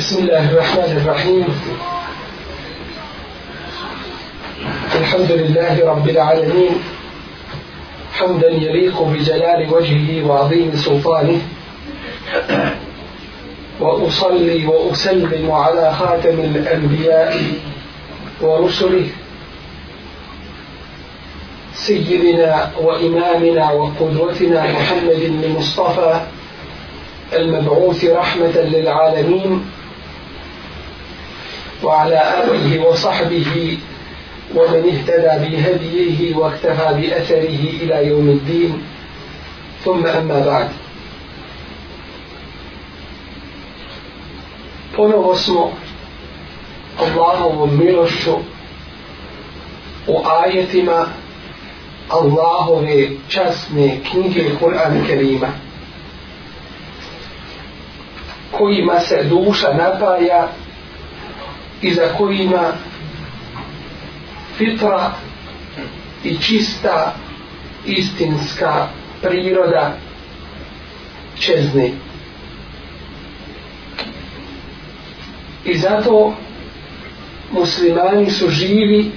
بسم الله الرحمن الرحيم الحمد لله رب العالمين حمدا يليق بجلال وجهه وعظيم سلطانه وأصلي وأسلم على خاتم الأنبياء ورسله سيدنا وإمامنا وقدوتنا محمد المصطفى المبعوث رحمة للعالمين وعلى آله وصحبه ومن اهتدى بهديه واكتفى بأثره إلى يوم الدين ثم أما بعد ponovo smo Allahovom milošću u ajetima Allahove časne knjige Kur'an Kerima kojima se duša napaja i za kojima fitra i čista istinska priroda čezni. I zato muslimani su živi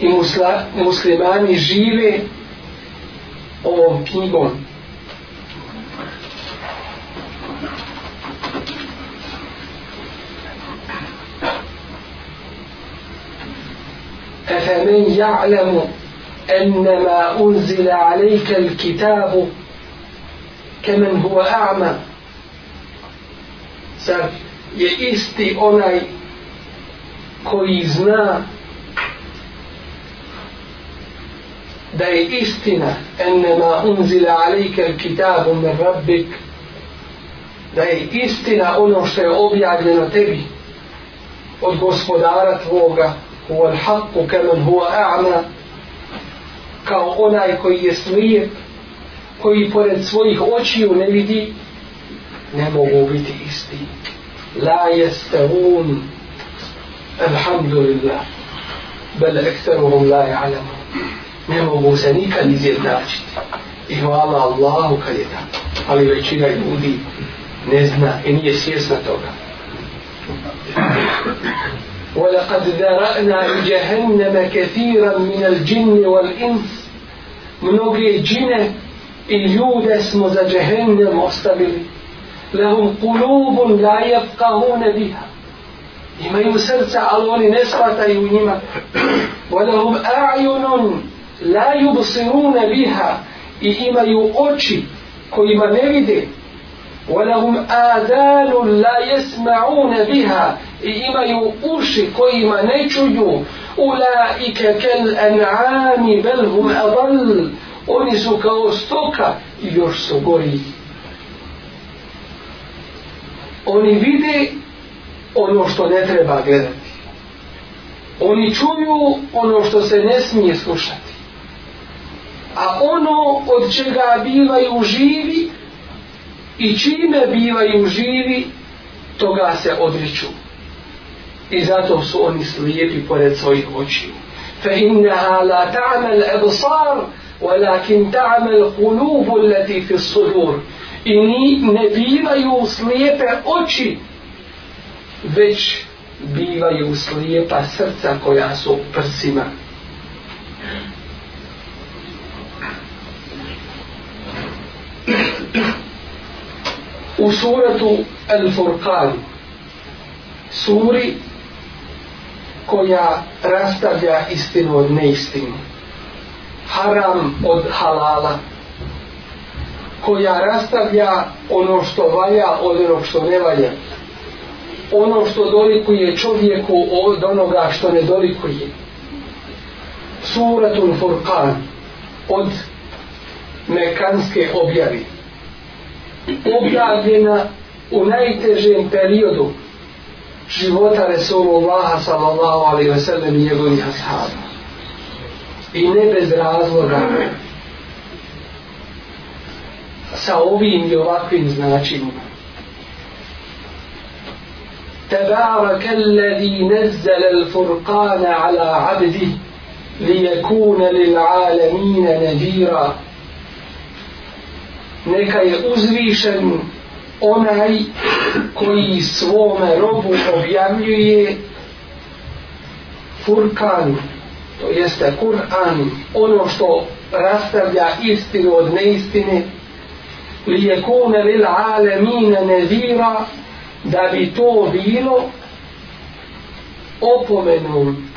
i musla, muslimani žive ovom knjigom أفمن يعلم أن ما أنزل عليك الكتاب كمن هو أعمى Sad je isti onaj koji zna da je istina enema unzila alejke kitabu min rabbik da je istina ono što je objavljeno tebi od gospodara tvoga huwa al-haq kaman huwa a'ma kao onaj koji je slijep koji pored svojih očiju ne vidi ne mogu biti isti la yastawun alhamdulillah bel ekterum la ya'lamu ne mogu se nikad izjednačiti i hvala Allahu kad je tako ali većina ljudi ne zna i nije svjesna toga ولقد ذرأنا لجهنم كثيرا من الجن والإنس mnoge džine i ljude smo za džehennem ostavili. Lahum kulubun la jefkahune biha. Imaju srca, ali oni ne shvataju njima. Walahum a'yunun la jubsirune biha. I imaju oči kojima ne vide. ولهم آذان لا يسمعون بها إما يؤوش كي ما نجيو أولئك كالأنعام بل هم أضل أنسو كوستوكا يرسو غري Oni vide ono što ne treba gledati. Oni čuju ono što se ne smije slušati. A ono od čega bivaju živi, i čime bivaju živi toga se odriču i zato su oni slijepi pored svojih očiju fa innaha la ta'mal absar walakin ta'mal qulub allati fi sudur i ni ne bivaju slijepe oči već bivaju slijepa srca koja su u prsima Thank you u suratu El Furqan suri koja rastavlja istinu od neistinu haram od halala koja rastavlja ono što valja od onog što ne valja ono što dolikuje čovjeku od onoga što ne dolikuje suratul furqan od mekanske objavite objavljena u najtežem periodu života Resulullaha sallallahu alaihi ve sellem i njegovih ashaba. I ne bez razloga sa ovim i ovakvim značinima. تبارك الذي نزل الفرقان على عبده ليكون للعالمين نذيرا neka je uzvišen onaj koji svome robu objavljuje furkan, to jeste Kur'an, ono što rastavlja istinu od neistine, li je kune lil alemine nevira, da bi to bilo opomenom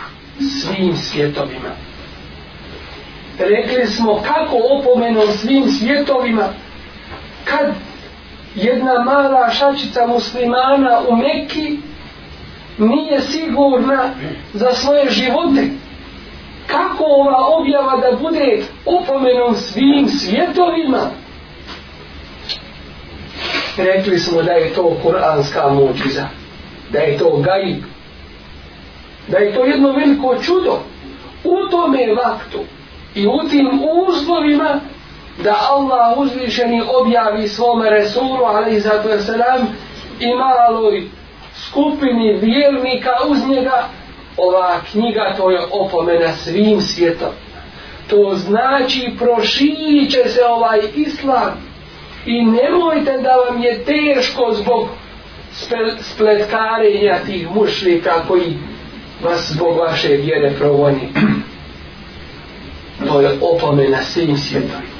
svim svjetovima. Rekli smo kako opomenom svim svjetovima, kad jedna mala šačica muslimana u Mekki nije sigurna za svoje živote kako ova objava da bude upomenom svim svjetovima rekli smo da je to kuranska muđiza da je to gajib da je to jedno veliko čudo u tome vaktu i u tim uzlovima da Allah uzvišeni objavi svome Resulu, ali zato je selam, i maloj skupini vjernika uz njega, ova knjiga to je opomena svim svijetom. To znači proširit će se ovaj islam i nemojte da vam je teško zbog spletkarenja tih mušlika koji vas zbog vaše vjere provoni. To je opomena svim svijetom.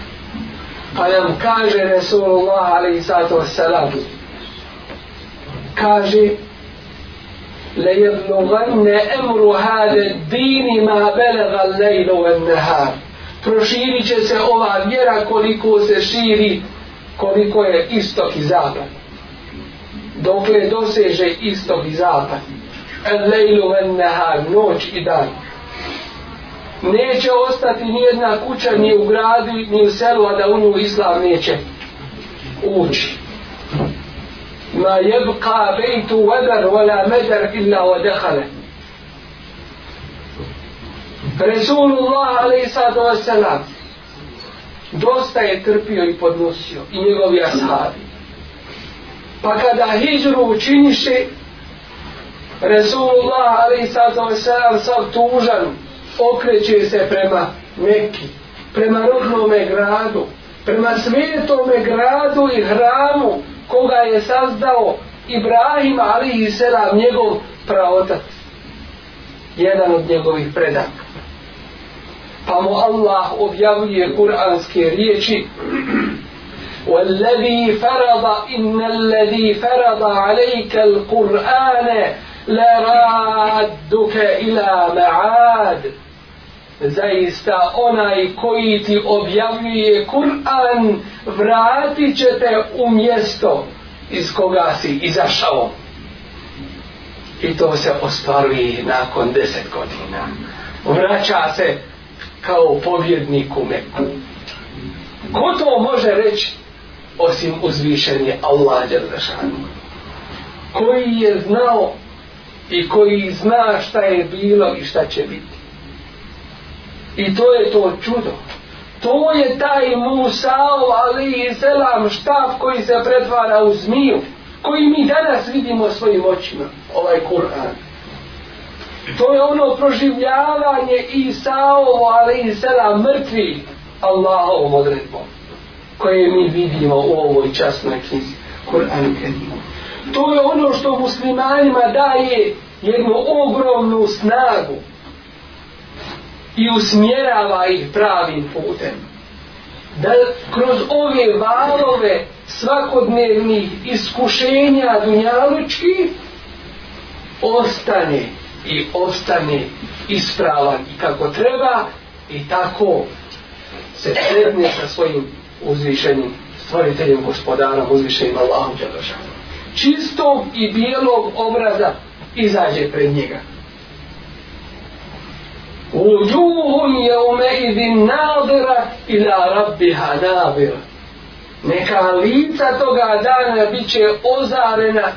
Pa nam kaže Resulullah alaihi sato wassalam kaže lejednogane emru hade dini ma belega lejno en nehar proširit će se ova vjera koliko se širi koliko je istok i zapad dokle doseže istok i zapad en lejlu en nehar noć i dan neće ostati ni jedna kuća ni u gradu ni u selu a da unu islam neće ući ma jebka bejtu vedar vola medar illa odehale Resulullah alaih sada vasena dosta je trpio i podnosio i njegovi ashabi pa kada hijđru učiniše Resulullah alaih sada vasena sav tužan okreće se prema Mekki, prema rodnome gradu, prema svijetome gradu i hramu koga je sazdao Ibrahim Ali i Selam, njegov praotac, jedan od njegovih predaka. Pa mu Allah objavljuje kuranske riječi والذي فرض إن الذي فرض عليك القرآن لرادك إلى معاد zaista onaj koji ti objavljuje Kur'an vratit će te u mjesto iz koga si izašao i to se ostvaruje nakon deset godina vraća se kao pobjednik u Meku ko to može reći osim uzvišenje Allah Đerdešanu koji je znao i koji zna šta je bilo i šta će biti I to je to čudo. To je taj Musao ali i selam štav koji se pretvara u zmiju. Koji mi danas vidimo svojim očima. Ovaj Kur'an. To je ono proživljavanje Isaovo ali i selam mrtvi Allahovom odredbom. Koje mi vidimo u ovoj časnoj knjizi. Kur'an To je ono što muslimanima daje jednu ogromnu snagu i usmjerava ih pravim putem. Da kroz ove valove svakodnevnih iskušenja dunjalučki ostane i ostane ispravan i kako treba i tako se sredne sa svojim uzvišenim stvoriteljem gospodarom uzvišenim Allahom Čistog i bijelog obraza izađe pred njega. Uđuhun je ume izin nadira ila rabbiha nadira. Neka lica toga dana bit će ozarena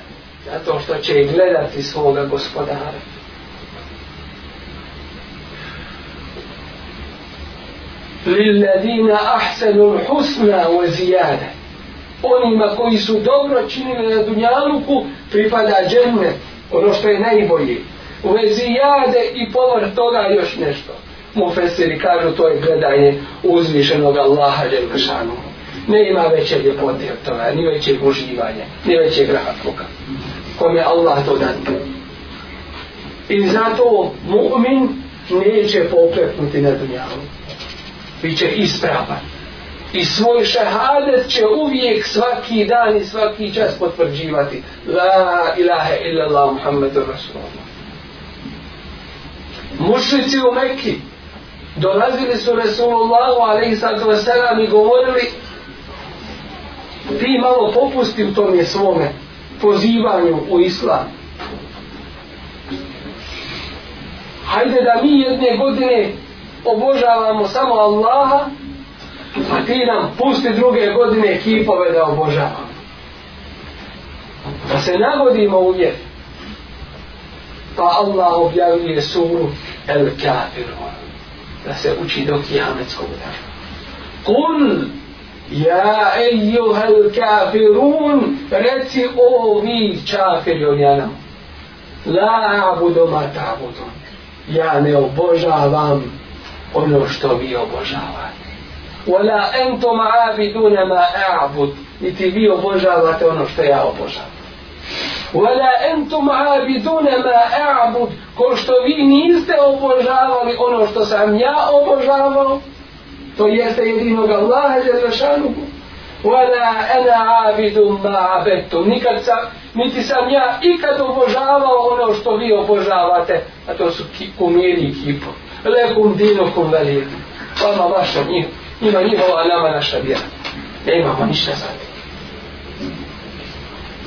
zato što će gledati svoga gospodara. Lilladina ahsanul husna wa zijade. Onima koji su dobro činili na dunjaluku pripada džennet, ono što je najbolje vezi jade i povor toga još nešto. Mu fesiri kažu to je gledanje uzvišenog Allaha Đelkšanu. Ne ima veće ljepote od toga, ni veće uživanje, ni veće graha toga. Kom je Allah to dati. I zato mu'min neće poklepnuti na dunjavu. Biće ispravan. I svoj šehadet će uvijek svaki dan i svaki čas potvrđivati. La ilaha illallah Muhammedu Rasulullah mušnici u Mekki dolazili su Resulullahu alaihi sallatu wasalam i govorili ti malo popusti u tom je svome pozivanju u islam hajde da mi jedne godine obožavamo samo Allaha a ti nam pusti druge godine kipove da obožavamo da se nagodimo u vjeru pa Allah objavljuje suru El Kafirun da se uči do kijametskog dana. Kul Ja ejuhel kafirun reci o vi čafir jonjana la abudu ma tabudu ja ne obožavam ono što vi obožavate wala entum abiduna ma abud niti vi obožavate ono što ja obožavam ولا انتم عابدون ما اعبد ko što vi niste obožavali ono što sam ja obožavao to jeste jedinog Allaha je zašanu ولا انا عابد ما عبدت nikad sam niti sam ja ikad obožavao ono što vi obožavate a to su kumiri i kipo lekum dinukum velikum vama vaša njih ima njihova nama naša vjera ne imamo ništa za te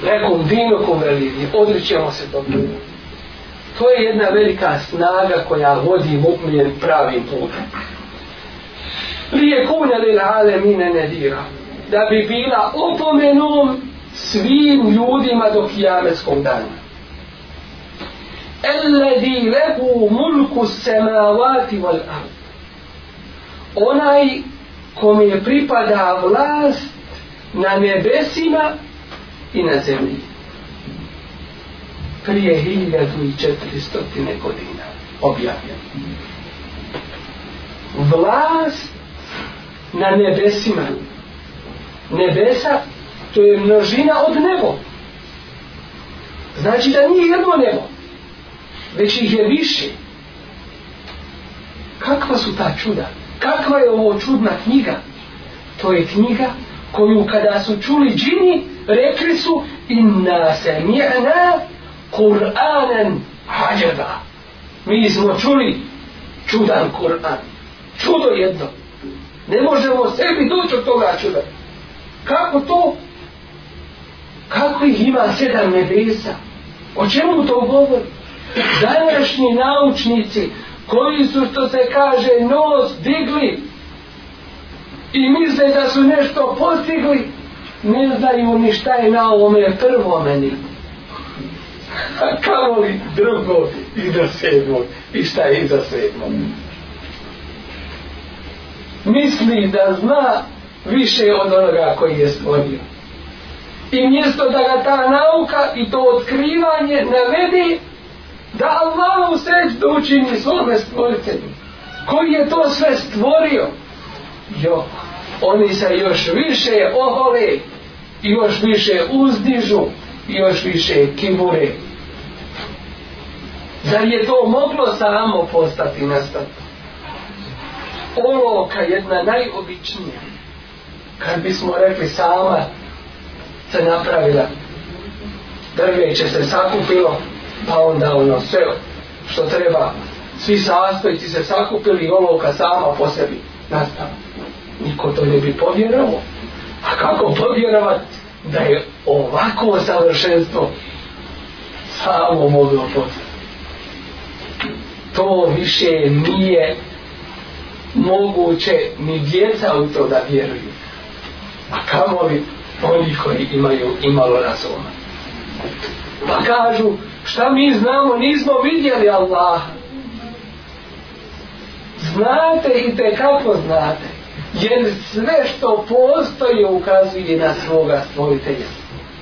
nekom dinokom religiji, odrećemo se tog To je jedna velika snaga koja vodi mu'min pravim putem. Lije kuna lil alemine ne dira. Da bi bila opomenom svim ljudima do kijameskom dana. Elledi lehu mulku semavati val ar. Onaj kom je pripada vlast na nebesima i i na zemlji prije 1400. godina objavljen. Vlast na nebesima. Nebesa to je množina od nebo. Znači da nije jedno nebo, već ih je više. Kakva su ta čuda? Kakva je ovo čudna knjiga? To je knjiga koju kada su čuli džini, rekli su inna sami'na Kur'anan hađaba mi smo čuli čudan Kur'an čudo jedno ne možemo sebi doći od toga čuda kako to kako ih ima sedam nebesa o čemu to govori današnji naučnici koji su što se kaže nos digli i misle da su nešto postigli ne znaju ni šta je na ovome prvo meni. A kao li drugo i da sedmo i šta je iza sedmo. Misli da zna više od onoga koji je stvorio. I mjesto da ga ta nauka i to otkrivanje navedi da Allah u sreću učini svome stvoritelju. Koji je to sve stvorio? Joko oni se još više ohole još više uzdižu još više kibure zar je to moglo samo postati nastati oloka jedna najobičnija kad bismo rekli sama se napravila drveće se sakupilo pa onda ono sve što treba svi sastojci se sakupili i oloka sama po sebi nastala niko to ne bi povjerao. A kako povjerovat da je ovako savršenstvo samo moglo postati? To više nije moguće ni djeca u to da vjeruju. A kamo li oni koji imaju imalo razuma? Pa kažu, šta mi znamo, nismo vidjeli Allaha. Znate i te kako znate jer sve što postoji ukazuje na svoga stvoritelja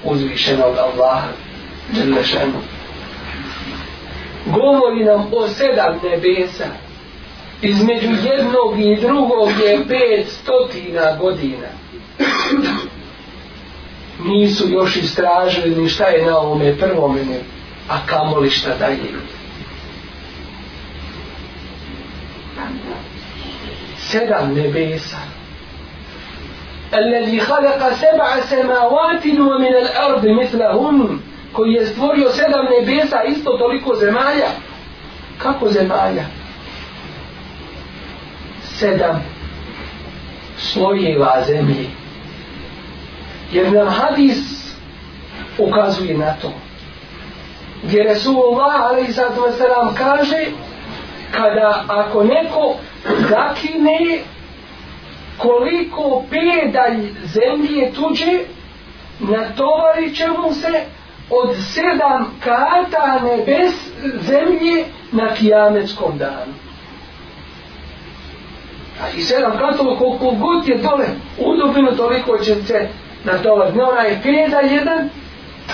uzvišenog Allaha Đelešenu govori nam o sedam nebesa između jednog i drugog je pet stotina godina nisu još istražili ni šta je na ovome prvomene a kamoli šta dalje sedam nebesa. Allazi khalaqa sab'a samawati wa min al-ard mithlahum koji je stvorio sedam nebesa isto toliko zemalja kako zemalja sedam slojeva zemlji jer nam hadis ukazuje na to gdje Resulullah alaihissalatu wasalam kaže kada ako neko zakine koliko pedalj zemlje tuđe na tovari čemu se od sedam kata nebes zemlje na kijametskom danu. A i sedam katova koliko god je dole udobljeno toliko će se na tovar. Ne ona je peda jedan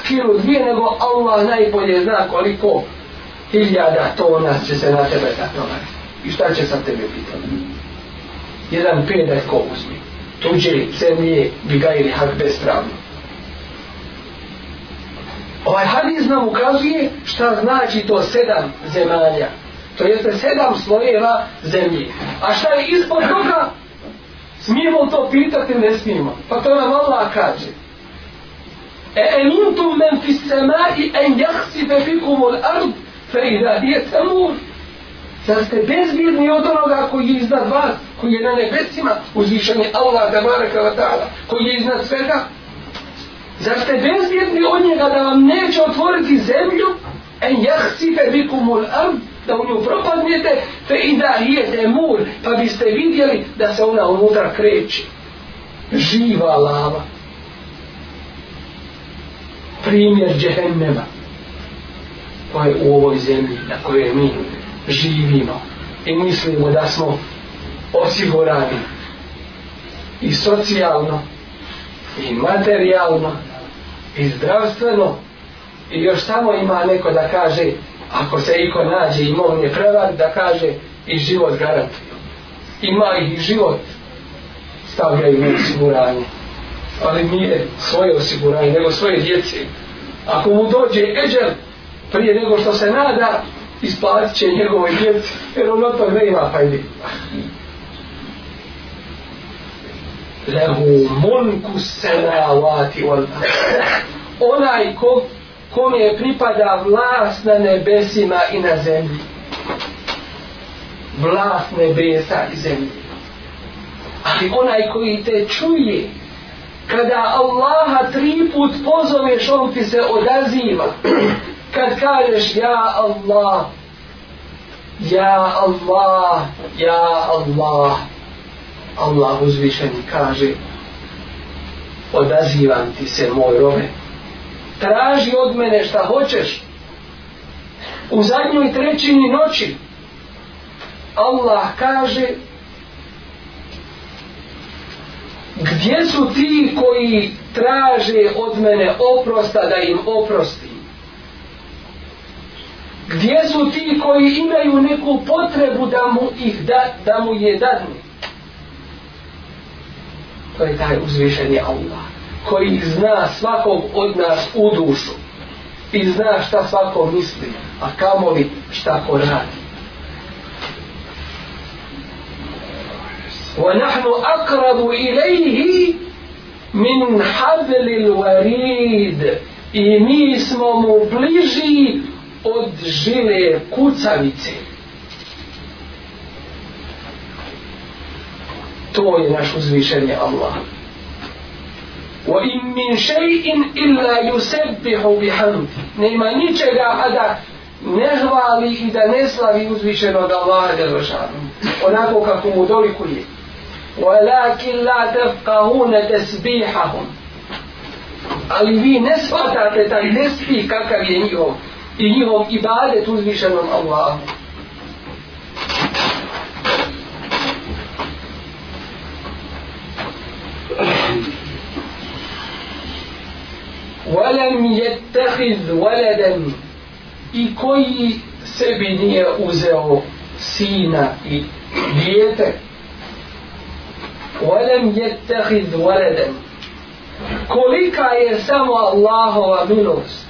kilo dvije nego Allah najbolje zna koliko hiljada tona će se na tebe zatovariti. I šta će sad tebe pitati? Jedan pedaj ko uzmi. Tuđe zemlje bi ga ili hak bespravno. Ovaj hadis nam ukazuje šta znači to sedam zemalja. To jeste sedam slojeva zemlje. A šta je ispod toga? Smijemo to pitati ili ne smijemo? Pa to nam Allah kaže. E enuntum men fissema i en jahsi fe fikum ul ard fe ida dje temur. Zar ste bezbirni od onoga koji je iznad vas, koji je na nebesima uzvišen je Allah, Dabaraka, Vatala, koji je iznad svega? Zar ste bezbirni od njega da vam neće otvoriti zemlju? En jahcife bikumul am, da u nju propadnete, fe i da je demur, pa biste vidjeli da se ona unutra kreće. Živa lava. Primjer džehennema. Pa je u ovoj zemlji na kojoj je minuli živimo i mislimo da smo osigurani i socijalno i materijalno i zdravstveno i još samo ima neko da kaže ako se iko nađe i mog ne prevar da kaže i život garantuju ima ih i život stavljaju mi osiguranje ali nije svoje osiguranje nego svoje djece ako mu dođe eđer prije nego što se nada isplatit će njegovoj djeci, jer on otak ne ima fajde. Pa Lehu munku senavati on. Onaj ko, kom je pripada vlast na nebesima i na zemlji. Vlast nebesa i zemlji. Ali onaj koji te čuje, kada Allaha tri put pozoveš, on ti se odaziva kad kažeš ja Allah ja Allah ja Allah Allah uzvišeni kaže odazivam ti se moj robe traži od mene šta hoćeš u zadnjoj trećini noći Allah kaže gdje su ti koji traže od mene oprosta da im oprostim gdje su ti koji imaju neku potrebu da mu ih da, da mu je dadnu to je taj uzvišeni Allah koji zna svakog od nas u dušu i zna šta svako misli a kamo li šta ko radi ونحن أقرب إليه من حبل الوريد إمي اسمه مبلجي od žile kucavice. To je naš uzvišenje Allah. وَإِمْ مِنْ شَيْءٍ إِلَّا يُسَبِّهُ بِحَمْدِ Ne ima ničega, a da ne hvali i da ne slavi uzvišeno da Allah je došao. Onako kako mu dolikuje. وَلَكِنْ لَا تَفْقَهُونَ تَسْبِيحَهُمْ Ali vi ne shvatate taj nespi kakav je njihov i njihov ibadet uzvišenom Allahom. وَلَمْ يَتَّخِذْ وَلَدًا i koji sebi nije uzeo sina i dijete وَلَمْ يَتَّخِذْ وَلَدًا kolika je samo Allahova milost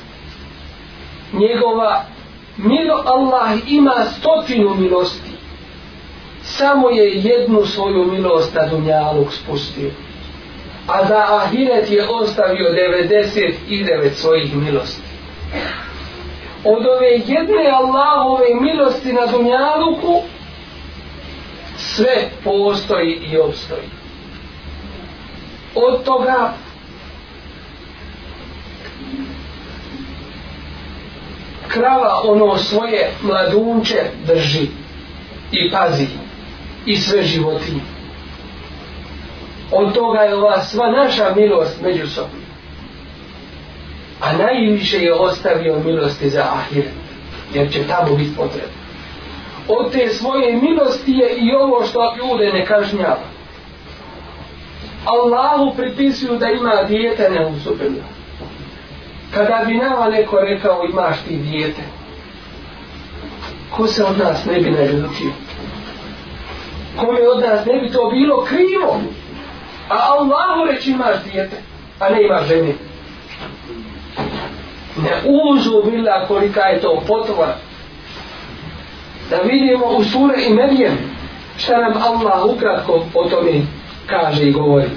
njegova milo Allah ima stotinu milosti samo je jednu svoju milost na Dunjaluk spustio a da Ahiret je ostavio 99 svojih milosti od ove jedne Allahove milosti na Dunjaluku sve postoji i obstoji od toga krava ono svoje mladunče drži i pazi i sve životinje. Od toga je ova sva naša milost međusobno. A najviše je ostavio milosti za ahir, jer će tamo biti potrebno. Od te svoje milosti je i ovo što ljude ne kažnjava. Allahu pripisuju da ima dijete neusupenost. Kada bi nama neko rekao imaš ti dijete, ko se od nas ne bi naljutio? Kome od nas ne bi to bilo krivo? A Allahu reći imaš dijete, a ne imaš žene. Ne uzu bila kolika je to potvora. Da vidimo u sure i medijem šta nam Allah ukratko o tome kaže i govori.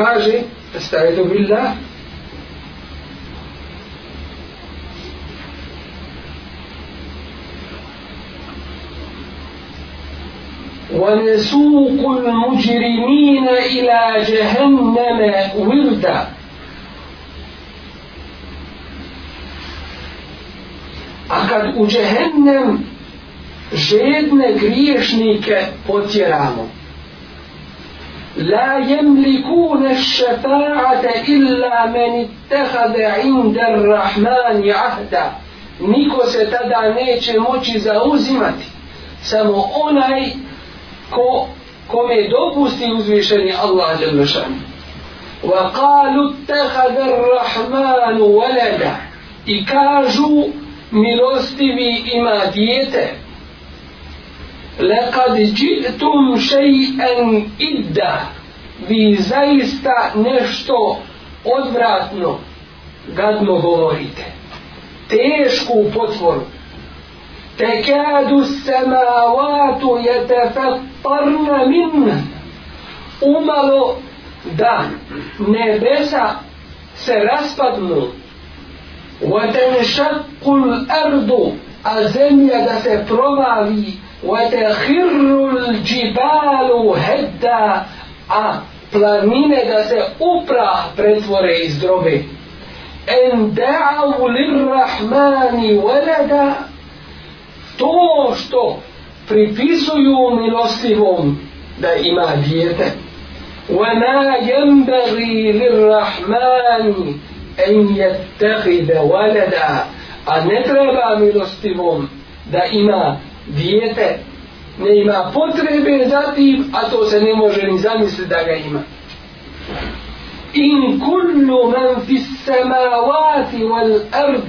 kaže Estaizu billah ونسوق المجرمين إلى جهنم وردا أكد جهنم جهنم جهنم جهنم لا يملكون الشفاعة إلا من اتخذ عند الرحمن عهدا نيكو ستدا نيچه موچي زاوزيمتي سمو اوناي كو كومي دوبوستي وزوشني الله جل شأن وقالوا اتخذ الرحمن ولدا إكاجو ميلوستيبي إما ديته لقد جئتم شيئا إدا vi zaista nešto odvratno gadno govorite tešku potvoru tekadu samavatu jetefattarna min umalo da nebesa se raspadnu vatenšakul ardu a zemlja da se provavi وَتَخِرُّ الْجِبَالُ هَدَّا a planine da se uprah pretvore iz drobe en da'u lirrahmani veleda to što pripisuju milostivom da ima dijete وَمَا يَنْبَغِي لِلْرَحْمَانِ أَنْ يَتَّغِدَ وَلَدَا A ne treba milostivom da ima dijete dijete ne ima potrebe za tim, a to se ne može ni zamisliti da ga ima. In kullu man fis samavati wal ard,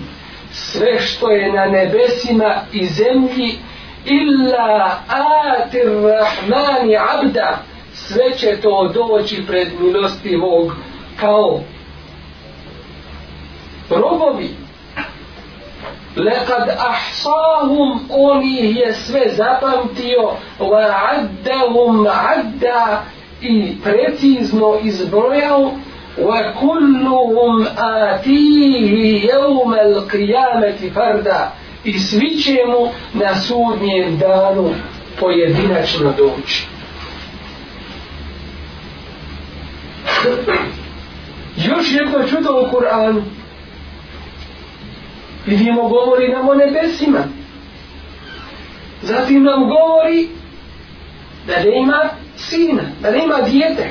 sve što je na nebesima i zemlji, illa atir rahmani abda, sve će to doći pred milosti Bog kao robovi. لقد أحصاهم أولي هي سوي زبانتيو وعدهم عدا i precizno izbrojao wa kulluhum atihi yawm al-qiyamati farda i svi će mu na sudnjem danu pojedinačno doći još jedno čudo u Kur'anu vidimo govori nam o nebesima zatim nam govori da ne ima sina da ne ima djete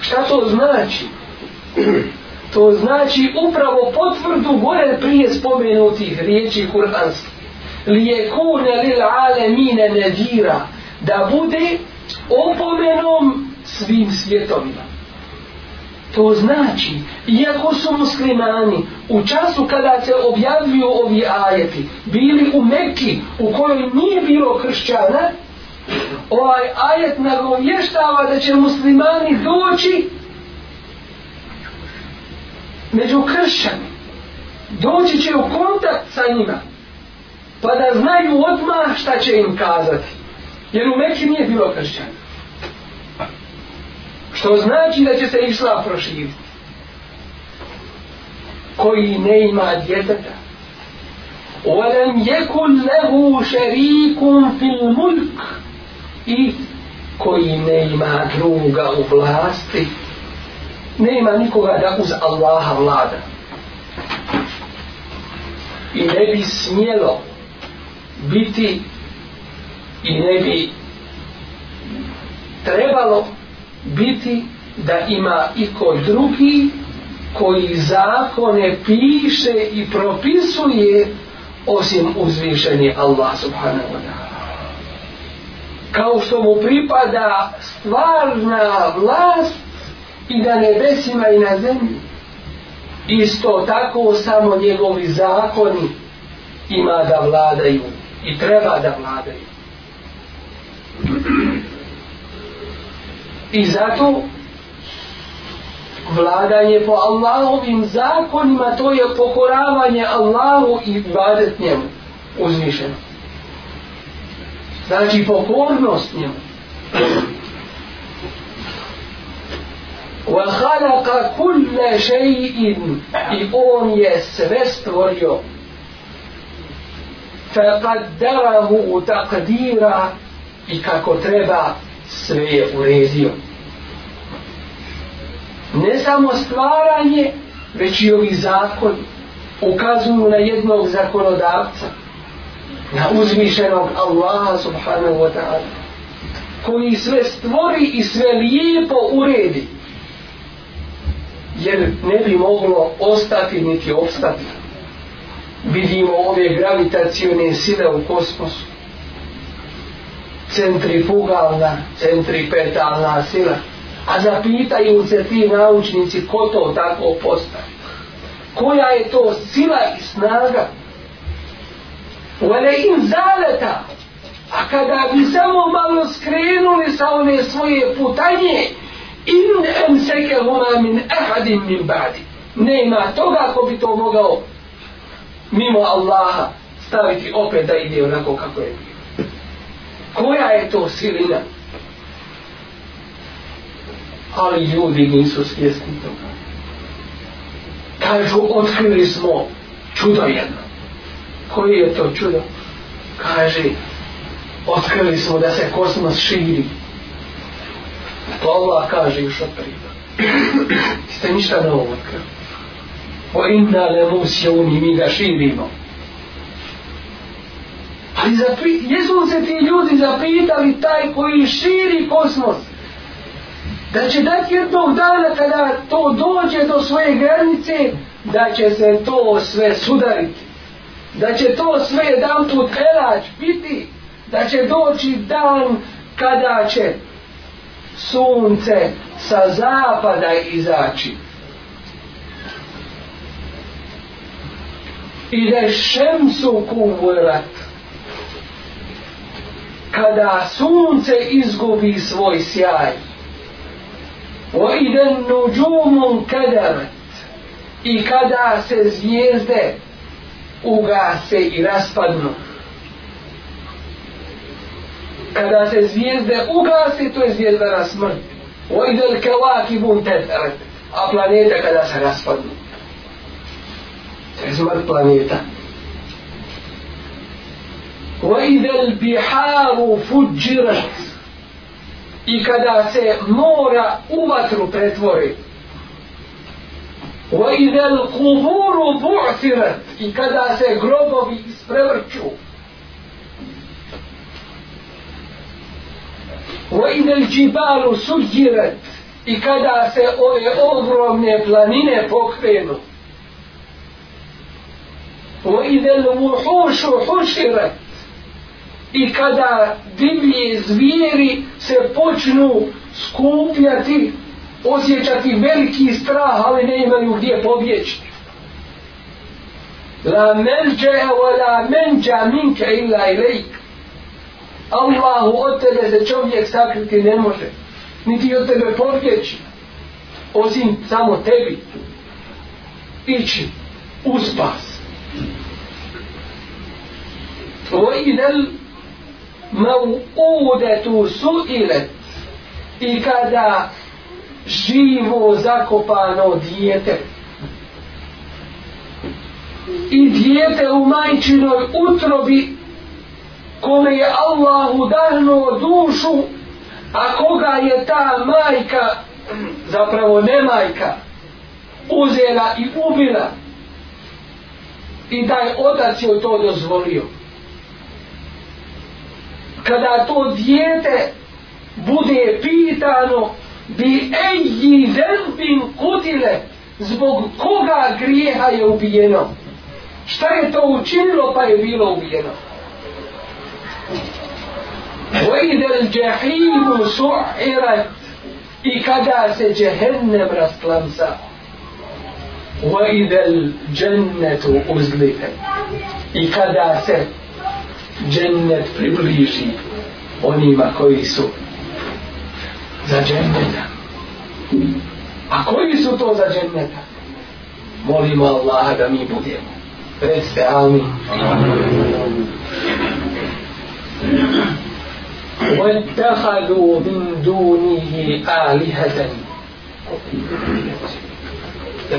šta to znači to znači upravo potvrdu gore prije spomenutih riječi kuranski li je kune lil alemine nedira da bude opomenom svim svjetovima To znači, iako su muslimani u času kada se objavljuju ovi ajeti, bili u Mekki u kojoj nije bilo hršćana, ovaj ajet nagovještava da će muslimani doći među kršćani. Doći će u kontakt sa njima, pa da znaju odmah šta će im kazati. Jer u Mekki nije bilo hršćana. Što znači da će se isla proširiti. Koji ne ima djeteta. Olem jekun lehu šerikum fil mulk. I koji ne ima druga u vlasti. Ne ima nikoga da uz Allaha vlada. I ne bi smjelo biti i ne bi trebalo biti da ima i ko drugi koji zakone piše i propisuje osim uzvišeni Allah subhanahu wa ta'ala kao što mu pripada stvarna vlast i na nebesima i na zemlji isto tako samo njegovi zakoni ima da vladaju i treba da vladaju I zato vladanje po Allahovim zakonima to je pokoravanje Allahu i ibadet njemu uzvišeno. Znači pokornost njemu. وَخَلَقَ كُلَّ شَيْءٍ I on je sve stvorio. فَقَدَّرَهُ تَقْدِيرًا I kako treba sve je uredio. Ne samo stvaranje, već i ovih zakon ukazuju na jednog zakonodavca, na uzmišenog Allaha subhanahu wa ta'ala, koji sve stvori i sve lijepo uredi, jer ne bi moglo ostati niti opstati. Vidimo ove gravitacijone sile u kosmosu, centrifugalna, centripetalna sila. A zapitaju se ti naučnici ko to tako postavi. Koja je to sila i snaga? Vele im zaleta. A kada bi samo malo skrenuli sa one svoje putanje, in en seke huma min ehadim min badi. Ne ima toga ko bi to mogao mimo Allaha staviti opet da ide onako kako je bilo koja je to silina ali ljudi nisu svjesni toga kažu otkrili smo čudo jedno koji je to čudo kaže otkrili smo da se kosmos širi to pa Allah kaže još od prije ste ništa novo otkrili o inna le mus jouni mi ga širimo Ali zapri, jesu se ti ljudi zapitali taj koji širi kosmos? Da će dati jednog dana kada to dođe do svoje granice, da će se to sve sudariti. Da će to sve jedan put elač biti, da će doći dan kada će sunce sa zapada izaći. I da je šemsu kuburat kada sunce izgubi svoj sjaj o idem nuđumom kadavet i kada se zvijezde ugase i raspadnu kada se zvijezde ugase to je zvijezda na smrt o idem kevaki bun tetaret a planeta kada se raspadnu to je zvrt planeta planeta وَإِذَا الْبِحَارُ فُجِّرَتْ I kada se mora u vatru pretvori. وَإِذَا الْقُبُورُ بُعْثِرَتْ I kada se grobovi isprevrću. وَإِذَا الْجِبَالُ سُجِّرَتْ I kada se ove ogromne planine pokrenu. وَإِذَا الْمُحُوشُ حُشِرَتْ i kada divlje zvijeri se počnu skupljati osjećati veliki strah ali ne imaju gdje pobjeći la melđe wa la menđa minke illa ilajk Allahu od tebe se čovjek sakriti ne može niti od tebe pobjeći osim samo tebi ići u spas. Ovo je mev udetu su ilet i kada živo zakopano dijete i dijete u majčinoj utrobi kome je Allah udarnuo dušu a koga je ta majka zapravo ne majka uzela i ubila i taj otac je to dozvolio kada to dijete bude pitano bi eji zelbin kutile zbog koga grijeha je ubijeno šta je to učinilo pa je bilo ubijeno Vajdel džahimu su'ira i kada se džehennem rastlamsa vajdel džennetu uzlife i kada se džennet približi onima koji su za dženneta. A koji su to za dženneta? Molimo Allah da mi budemo. Predste, amin. وَاتَّخَذُوا مِنْ دُونِهِ آلِهَةً Ne,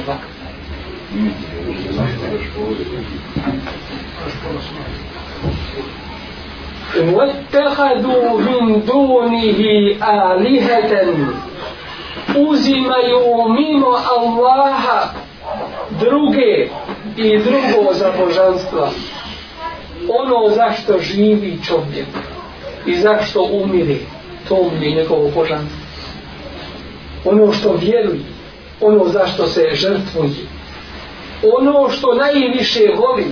واتخذوا من دونه آلهة uzimaju mimo Allaha druge i drugo za božanstva ono zašto živi čovjek i zašto umiri to umiri njegovo božanstvo ono što vjeruje ono zašto se žrtvuje ono što najviše voli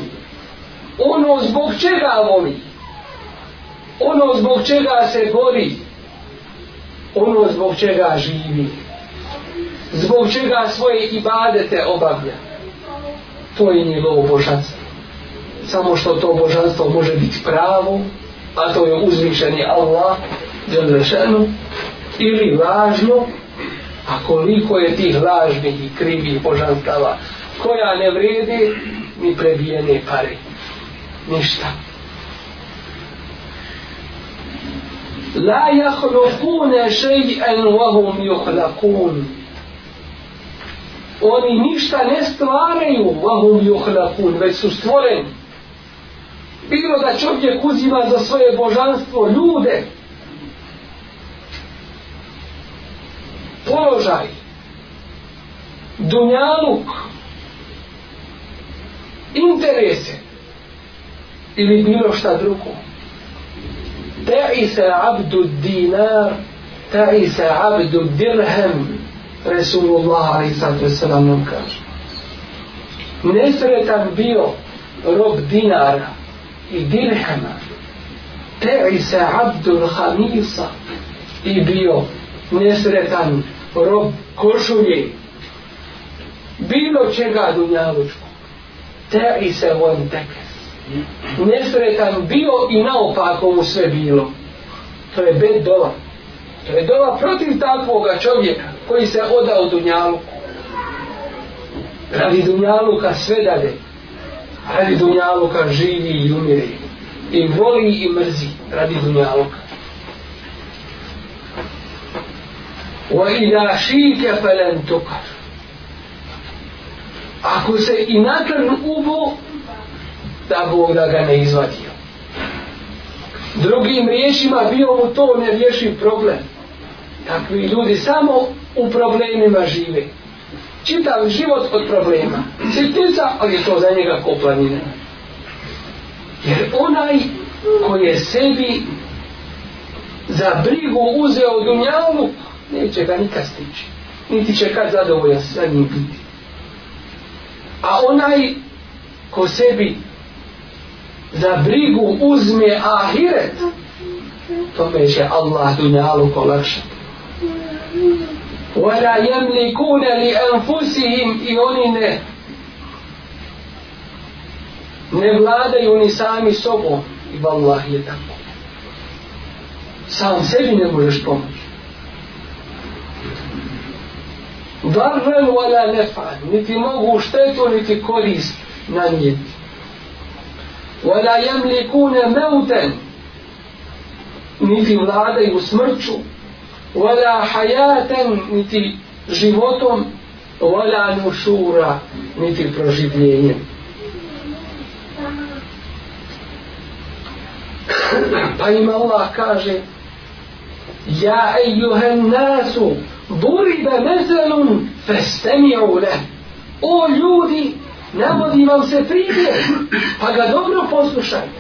ono zbog čega voli, ono zbog čega se bori, ono zbog čega živi, zbog čega svoje ibadete obavlja. To je njegovo božanstvo. Samo što to božanstvo može biti pravo, a to je uzvišeni Allah, Đelešenu, ili lažno, a koliko je tih lažnih i krivih božanstava koja ne vredi ni prebijene pare ništa. La jahlukune šeji en vahum juhlakun. Oni ništa ne stvaraju vahum juhlakun, već su stvoreni. Bilo da čovjek uzima za svoje božanstvo ljude, položaj, dunjaluk, interese, ili bilo šta drugo. Ta'i se abdu dinar, ta'i se abdu dirhem, Resulullah a.s. nam kaže. Nesretan bio rob dinara i dirhema, ta'i se abdu l'hamisa i bio nesretan rob košulje, bilo čega dunjavučku, ta'i se on tekes Nestor je kažu bio i naopako mu sve bilo. To je bed dola. To je dola protiv takvoga čovjeka koji se odao Dunjaluku. Radi Dunjaluka sve dalje. Radi Dunjaluka živi i umiri. I voli i mrzi. Radi Dunjaluka. Wa ila šike felentukar. Ako se i nakon ubo, da Bog da ga ne izvadio. Drugim riješima bio mu to ne riješi problem. Takvi ljudi samo u problemima žive. Čitav život od problema. Sitnica, ali to za njega ko planina. Jer onaj koji je sebi za brigu uzeo dunjalu, neće ga nikad stići. Niti će kad zadovoljan sa njim biti. A onaj ko sebi za brigu uzme ahiret to će Allah dunjalu kolakšan وَلَا يَمْلِكُونَ لِأَنْفُسِهِمْ i oni ne ne vladaju ni sami sobom i vallah je tako sam sebi ne možeš pomoći ضَرْرًا وَلَا نَفْعًا niti mogu štetu niti korist nanijeti وَلَا يَمْلِكُونَ مَوْتًا niti vladaju smrću وَلَا حَيَاتًا niti životom وَلَا نُشُورَ niti proživljenjem pa im Allah kaže Ja ejuhel nasu Buribe mezelun Festemi'u le O ljudi navodi vam se primjer, pa ga dobro poslušajte.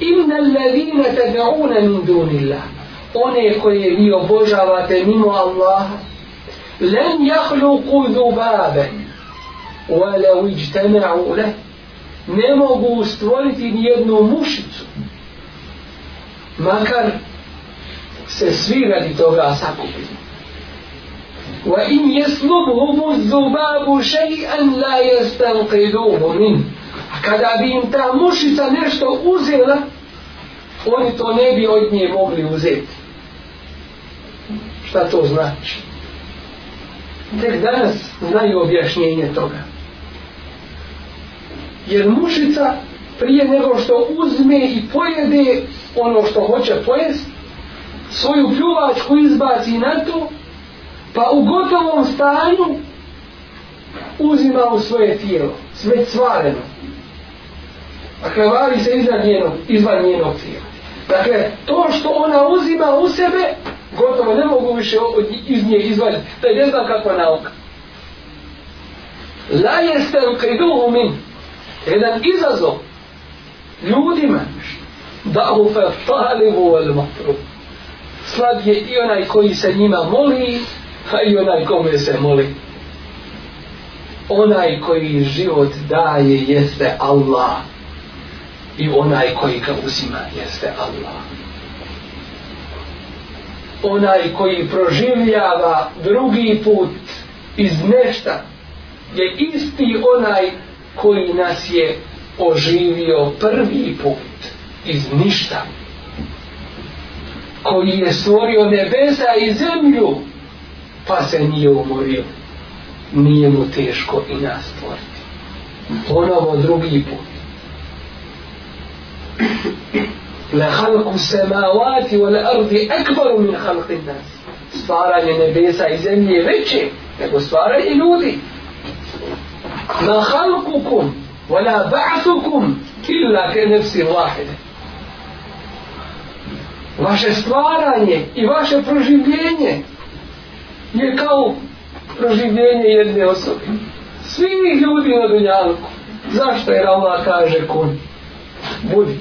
Inna alladhina tad'una min dunillah. One koje vi obožavate mimo Allaha, len yakhluqu dhubaban wa law ijtama'u la ne mogu stvoriti ni jednu mušicu makar se svi radi toga sakupili وإن يسلبهم الذباب شيئا لا يستنقذوه منه kada bi im ta mušica nešto uzela oni to ne bi od nje mogli uzeti šta to znači tek danas znaju objašnjenje toga jer mušica prije nego što uzme i pojede ono što hoće pojest svoju pljuvačku izbaci na to pa u gotovom stanju uzima u svoje tijelo, sve cvareno. Dakle, vali se iznad njeno, izvan njenog tijela. Dakle, to što ona uzima u sebe, gotovo ne mogu više od, iz nje izvaditi. To je ne znam kakva nauka. La jeste u kriduhu min, jedan izazov ljudima, da u fe talivu el matru. Slab je i onaj koji se njima moli, a i onaj kome se moli. Onaj koji život daje jeste Allah i onaj koji ga uzima jeste Allah. Onaj koji proživljava drugi put iz nešta je isti onaj koji nas je oživio prvi put iz ništa koji je stvorio nebesa i zemlju pa se nije umorio. Nije mu teško i nas stvoriti. Ponovo drugi put. Na halku se mavati u ardi ekbaru min halki nas. Stvaranje nebesa i zemlje veće nego stvaranje ljudi. Na halku kum wala ba'thukum illa ka nafsi wahide vaše stvaranje i vaše proživljenje je kao proživljenje jedne osobe. Svi ljudi na dunjalku. Zašto je Allah kaže kun? Budi.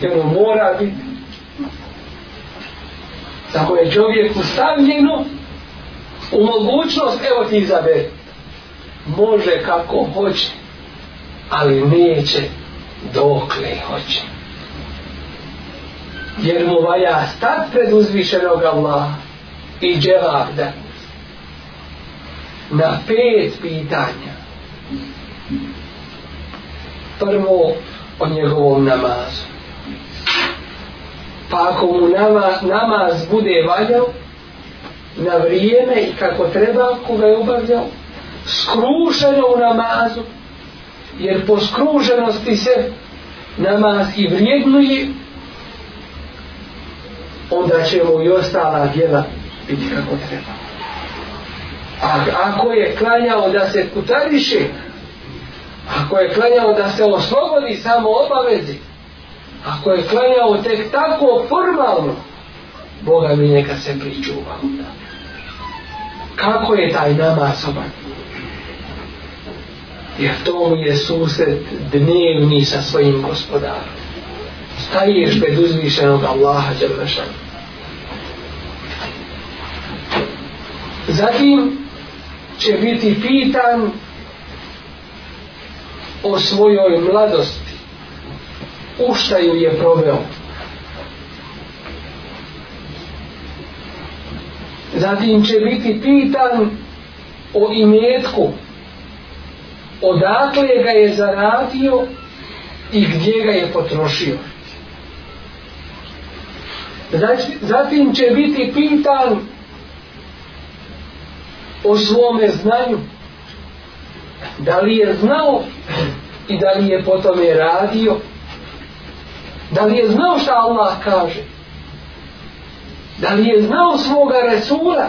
Jer on mora biti. Tako je čovjek ustavljeno u mogućnost, evo ti izabe. Može kako hoće, ali neće dokle hoće. Jer mu valja stat pred uzvišenog Allaha i dževak dati na pet pitanja. Prvo o njegovom namazu. Pa ako mu nama, namaz bude valjao na vrijeme i kako treba ako ga je obavljao, skrušeno u namazu, jer po skruženosti se namaz i vrijednuje, onda će mu i ostala djela biti kako treba. A ako je klanjao da se putariše, ako je klanjao da se oslobodi samo obavezi, ako je klanjao tek tako formalno, Boga mi neka se pričuva onda. Kako je taj namaz oban? Jer to mu je susret dnevni sa svojim gospodarom. Staješ pred uzvišenog Allaha Đelešana. Zatim, će biti pitan o svojoj mladosti u šta ju je proveo zatim će biti pitan o imetku odakle ga je zaradio i gdje ga je potrošio zatim će biti pitan o svome znanju da li je znao i da li je po tome radio da li je znao šta Allah kaže da li je znao svoga Resula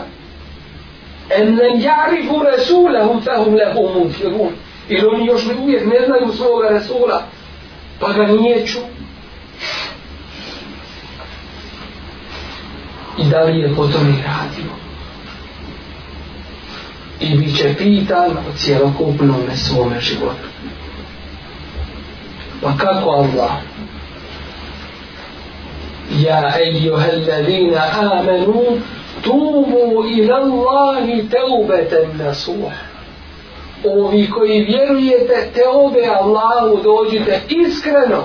en nem jarifu Resula hum fahum lehum unfirun ili oni još uvijek ne znaju svoga Resula pa ga nije ču i da li je po tome radio i bit će pitan o cijelokupnom svome životu. Pa kako Allah? Ja ejuha alladhina amanu tubu ila Allahi teubeten nasuha. Ovi koji vjerujete teobe Allahu dođite iskreno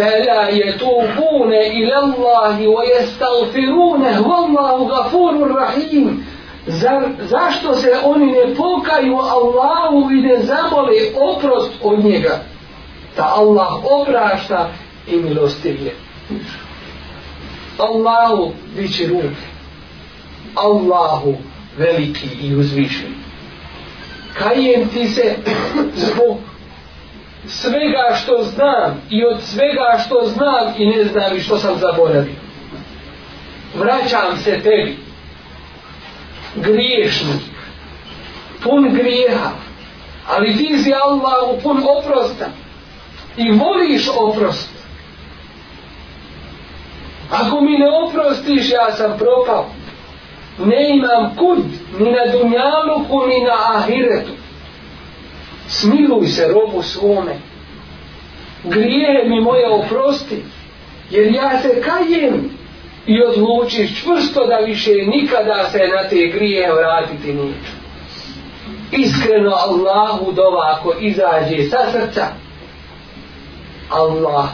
أفلا يتوبون إلى الله ويستغفرونه والله غفور رحيم Zar, zašto se oni ne pokaju Allahu i ne zamole oprost od njega? Da Allah oprašta i milostiv je. Allahu viće ruke. Allahu veliki i uzvišen. Kajem ti se zbog svega što znam i od svega što znam i ne znam i što sam zaboravio. Vraćam se tebi, griješnik, pun grijeha, ali ti si Allah u pun oprosta i voliš oprost. Ako mi ne oprostiš, ja sam propao. Ne imam kud, ni na dunjaluku, ni na ahiretu smiluj se robu svome grijehe mi moje oprosti jer ja se kajem i odlučiš čvrsto da više nikada se na te grije vratiti neću iskreno Allahu dova ako izađe sa srca Allah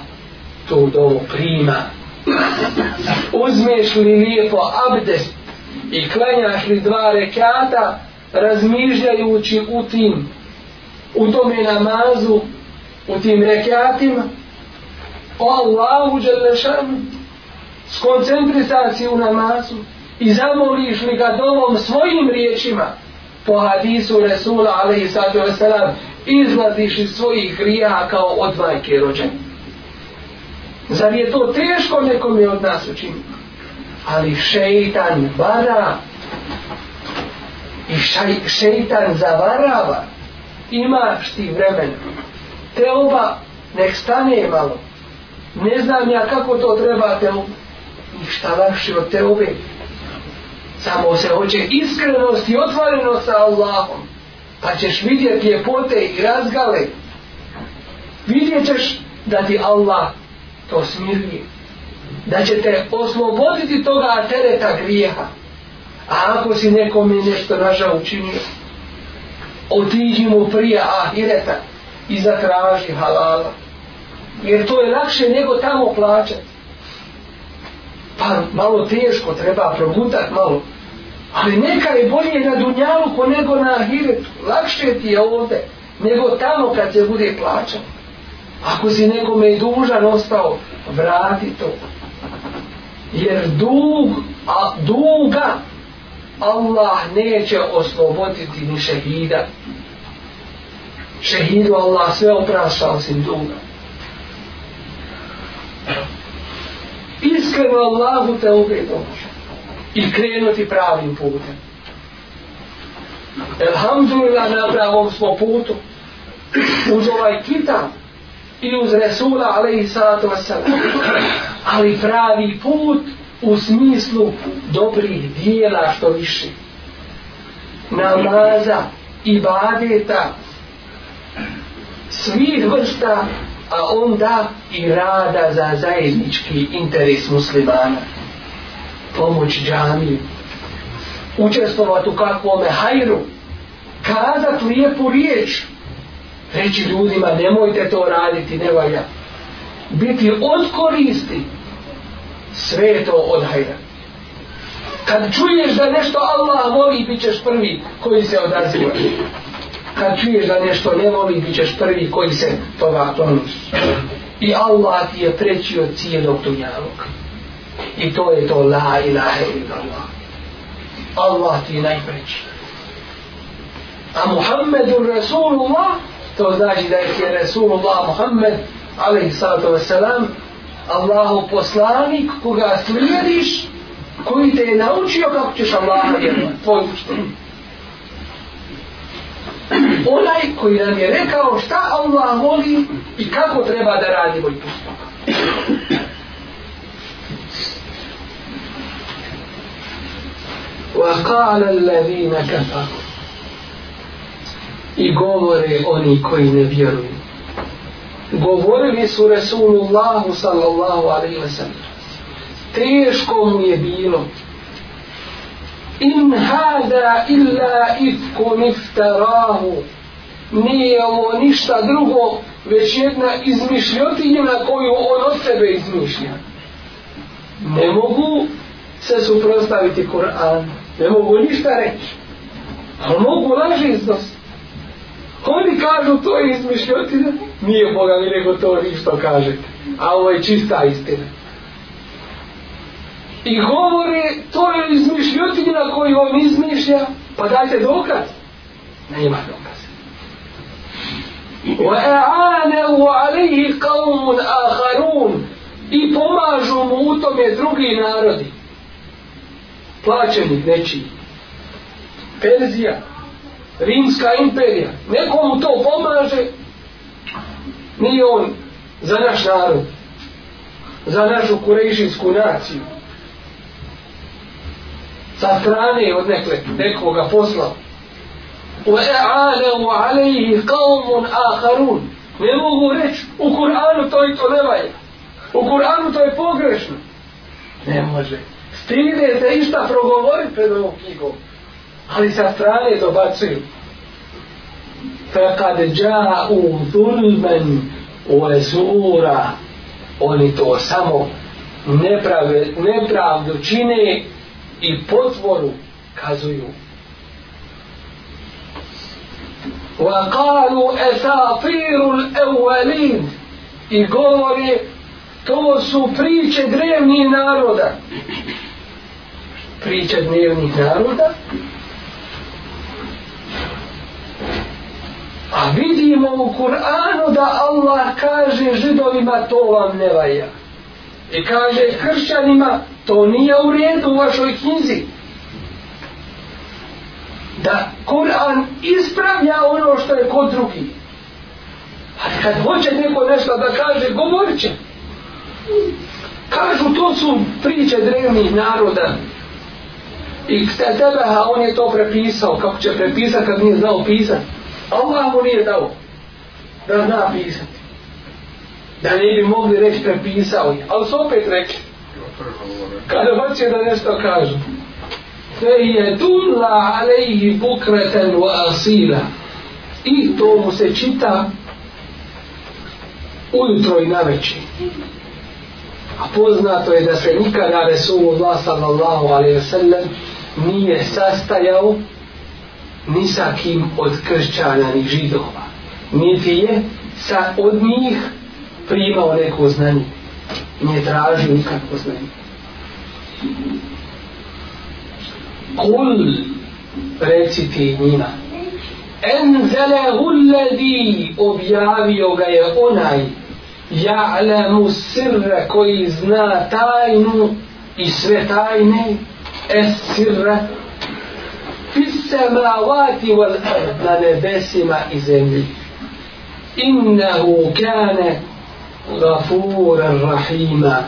to dovo prima uzmeš li lijepo abdest i klenjaš li dva rekata razmižljajući u tim u tome namazu u tim rekiatima o Allahu Đelešanu skoncentrisaciju namazu i zamoliš li ga dovom svojim riječima po hadisu Resula alaihi sallatu wasalam izlaziš iz svojih grija kao od majke rođene zar je to teško nekome od nas učiniti ali šeitan bada i šaj, šeitan zavarava imaš ti vremen. Te oba nek stane malo. Ne znam ja kako to treba te mu. Ništa lakše od te ove. Samo se hoće iskrenost i otvorenost sa Allahom. Pa ćeš vidjeti ljepote i razgale. Vidjet ćeš da ti Allah to smirnije. Da će te osloboditi toga tereta grijeha. A ako si nekome nešto naša učinio, otiđi mu prije ahireta i zatraži halala. Jer to je lakše nego tamo plaćati. Pa malo teško, treba progutati malo. Ali neka je bolje na dunjaluku nego na ahiretu. Lakše ti je ovde nego tamo kad se bude plaćan. Ako si nekome i dužan ostao, vrati to. Jer dug, a duga Allah neće osloboditi ni šehida. Šehidu Allah sve opraša osim duga. Iskreno Allahu te ubedom i krenuti pravim putem. Elhamdulillah na pravom smo putu uz ovaj kitab i uz Resula alaihi salatu wasalam. Ali pravi put u smislu dobrih dijela što više namaza i badeta svih vrsta a onda i rada za zajednički interes muslimana pomoć džamiju učestvovat u kakvome hajru kazat lijepu riječ reći ljudima nemojte to raditi ne valja biti od koristi sve je to od hajda. Kad čuješ da nešto Allah voli, bit ćeš prvi koji se odaziva. Kad čuješ da nešto ne voli, bit ćeš prvi koji se toga ponosi. I Allah ti je preći od cijelog dunjavog. I to je to la ilaha illa Allah. Allah ti je najpreći. A Muhammedun Rasulullah, to znači da je Rasulullah Muhammed, alaihi salatu wasalam, Allahov poslanik koga slijediš, koji te je naučio kako ćeš Allaha vjerovati, tvoj Onaj koji nam je rekao šta Allah voli i kako treba da radi moj postupak. وقال الذين كفروا إي govore oni koji ne vjeruju govorili su Resulullahu sallallahu alaihi wa sallam teško mu je bilo in hada illa ifku niftarahu nije ovo ništa drugo već jedna izmišljotinja koju on od sebe izmišlja ne mogu se suprostaviti Kur'an ne mogu ništa reći ali mogu laži iznosti Oni kažu to je izmišljotina. Nije Boga ni nego to vi što kažete. A ovo je čista istina. I govore to je izmišljotina koju on izmišlja. Pa dajte dokaz. Ne ima dokaz. وَاَعَانَهُ عَلَيْهِ قَوْمٌ اَحَرُونَ I pomažu mu u tome drugi narodi. Plaćeni, nečiji. Perzija, rimska imperija, nekomu to pomaže, nije on za naš narod, za našu kurejšinsku naciju. Sa strane od nekle, nekoga poslao. وَاَعَالَهُ عَلَيْهِ قَوْمٌ آخَرُونَ Ne mogu reći, u Kur'anu to i to ne valja. U Kur'anu to je pogrešno. Ne može. Stide se išta progovoriti pred ovom knjigom ali sa strane dobacuju فَقَدْ جَاءُ ظُلْمًا وَزُورًا oni to samo neprave, nepravdu čine i potvoru kazuju وَقَالُوا أَسَافِيرُ الْأَوَّلِينَ i govori to su priče drevnih naroda priče drevnih naroda A vidimo u Kur'anu da Allah kaže židovima to vam ne valja. I kaže kršćanima to nije u redu u vašoj knjizi. Da Kur'an ispravlja ono što je kod drugi. Ali kad hoće neko nešto da kaže, govorit će. Kažu to su priče drevnih naroda. I ktetebeha on je to prepisao, kako će prepisati kad nije znao pisati. Allah mu nije dao da zna pisati. Da ne bi mogli reći da je pisao je. Ali su opet rekli. Kada hoće da nešto kažu. Fe je dunla alejhi bukreten wa asila. I to mu se čita ujutro i na večer. A poznato je da se nikada Resulullah sallallahu alaihi wa sallam nije sastajao ni sa kim od kršćana ni židova. Niti je sa od njih primao neko znanje. Nije tražio nikakvo znanje. Kul reci ti njima Enzele hulledi objavio ga je onaj ja'lamu sirre koji zna tajnu i sve tajne es sirre fissamavati wal ard na nebesima i zemlji innahu kane gafura rahima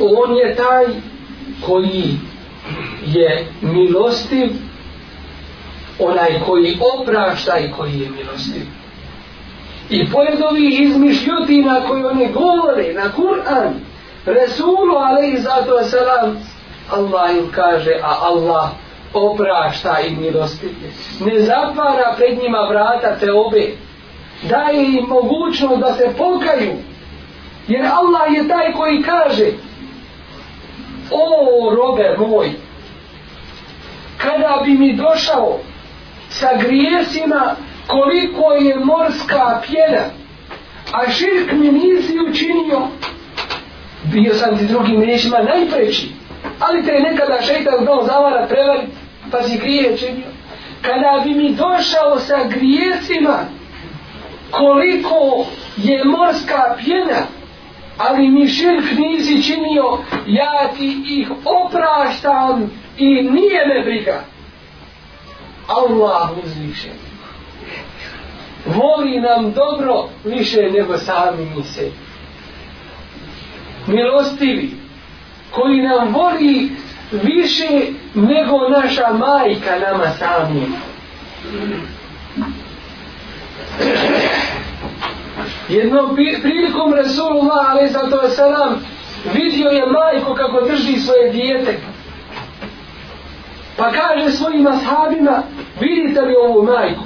on je taj koji je milostiv onaj koji oprašta i koji je milostiv i pored ovih izmišljutina koje oni govore na Kur'an Resulu alaihi sallatu wa Allah im kaže a Allah oprašta i milosti. Ne zatvara pred njima vrata te obe. Daje im mogućnost da se pokaju. Jer Allah je taj koji kaže O robe moj, kada bi mi došao sa grijesima koliko je morska pjena, a širk mi nisi učinio, bio sam ti drugim riječima najpreći, ali te je nekada šeitan dao zavara prevariti, pazi grije činio, kada bi mi došao sa grijecima koliko je morska pjena, ali mi širk nisi činio, ja ti ih opraštam i nije me briga. Allah uzvišen. Voli nam dobro više nego sami mi se. Milostivi, koji nam voli više nego naša majka nama samim. Jednom prilikom Resulullah ali zato je salam vidio je majko kako drži svoje dijete. Pa kaže svojim ashabima vidite li ovu majku?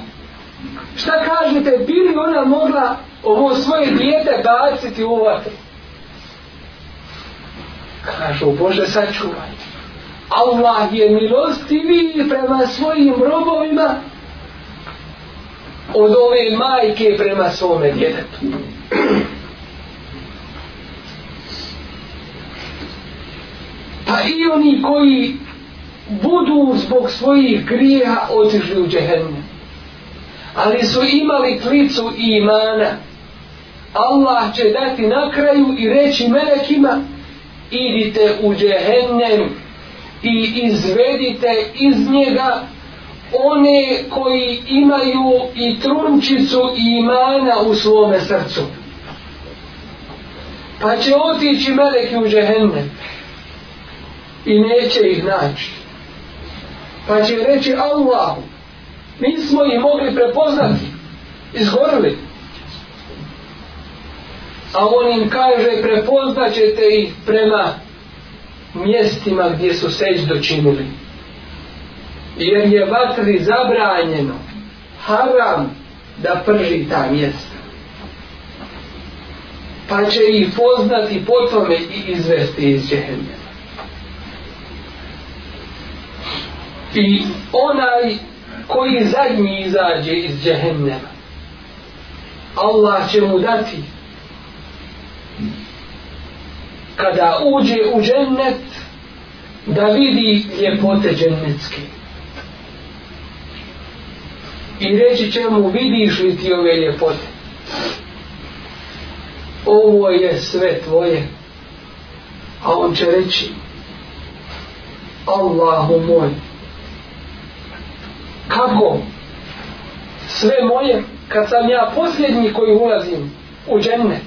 Šta kažete, bi li ona mogla ovo svoje dijete baciti u vatru? Kažu, Bože, sačuvajte. Allah je milostivi prema svojim robovima od ove majke prema svome djetetu. Pa i oni koji budu zbog svojih grija otišli u džehennu. Ali su imali klicu imana. Allah će dati na kraju i reći melekima idite u džehennem i izvedite iz njega one koji imaju i trunčicu imana u svome srcu. Pa će otići meleki u džehenne i neće ih naći. Pa će reći Allah, mi smo ih mogli prepoznati, izgorili. A on im kaže prepoznat ćete ih prema mjestima gdje su seđdo činili. Jer je vatri zabranjeno haram da prži ta mjesta. Pa će ih poznati po tome i izvesti iz džehennja. I onaj koji zadnji izađe iz džehennja, Allah će mu dati kada uđe u džennet da vidi ljepote džennetske i reći će mu vidiš li ti ove ljepote ovo je sve tvoje a on će reći Allahu moj kako sve moje kad sam ja posljednji koji ulazim u džennet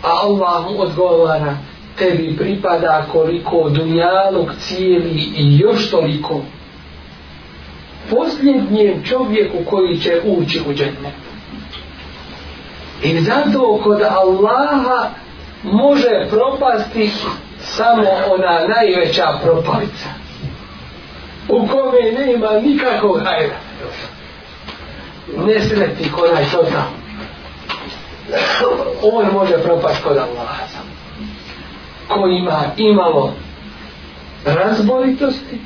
a Allah mu odgovara tebi pripada koliko dunjalog cijeli i još toliko posljednjem čovjeku koji će ući u džennet i zato kod Allaha može propasti samo ona najveća propalica u kome nema nikakvog hajda nesretnik onaj to tamo on može propast kod Allaha ko ima imalo razboritosti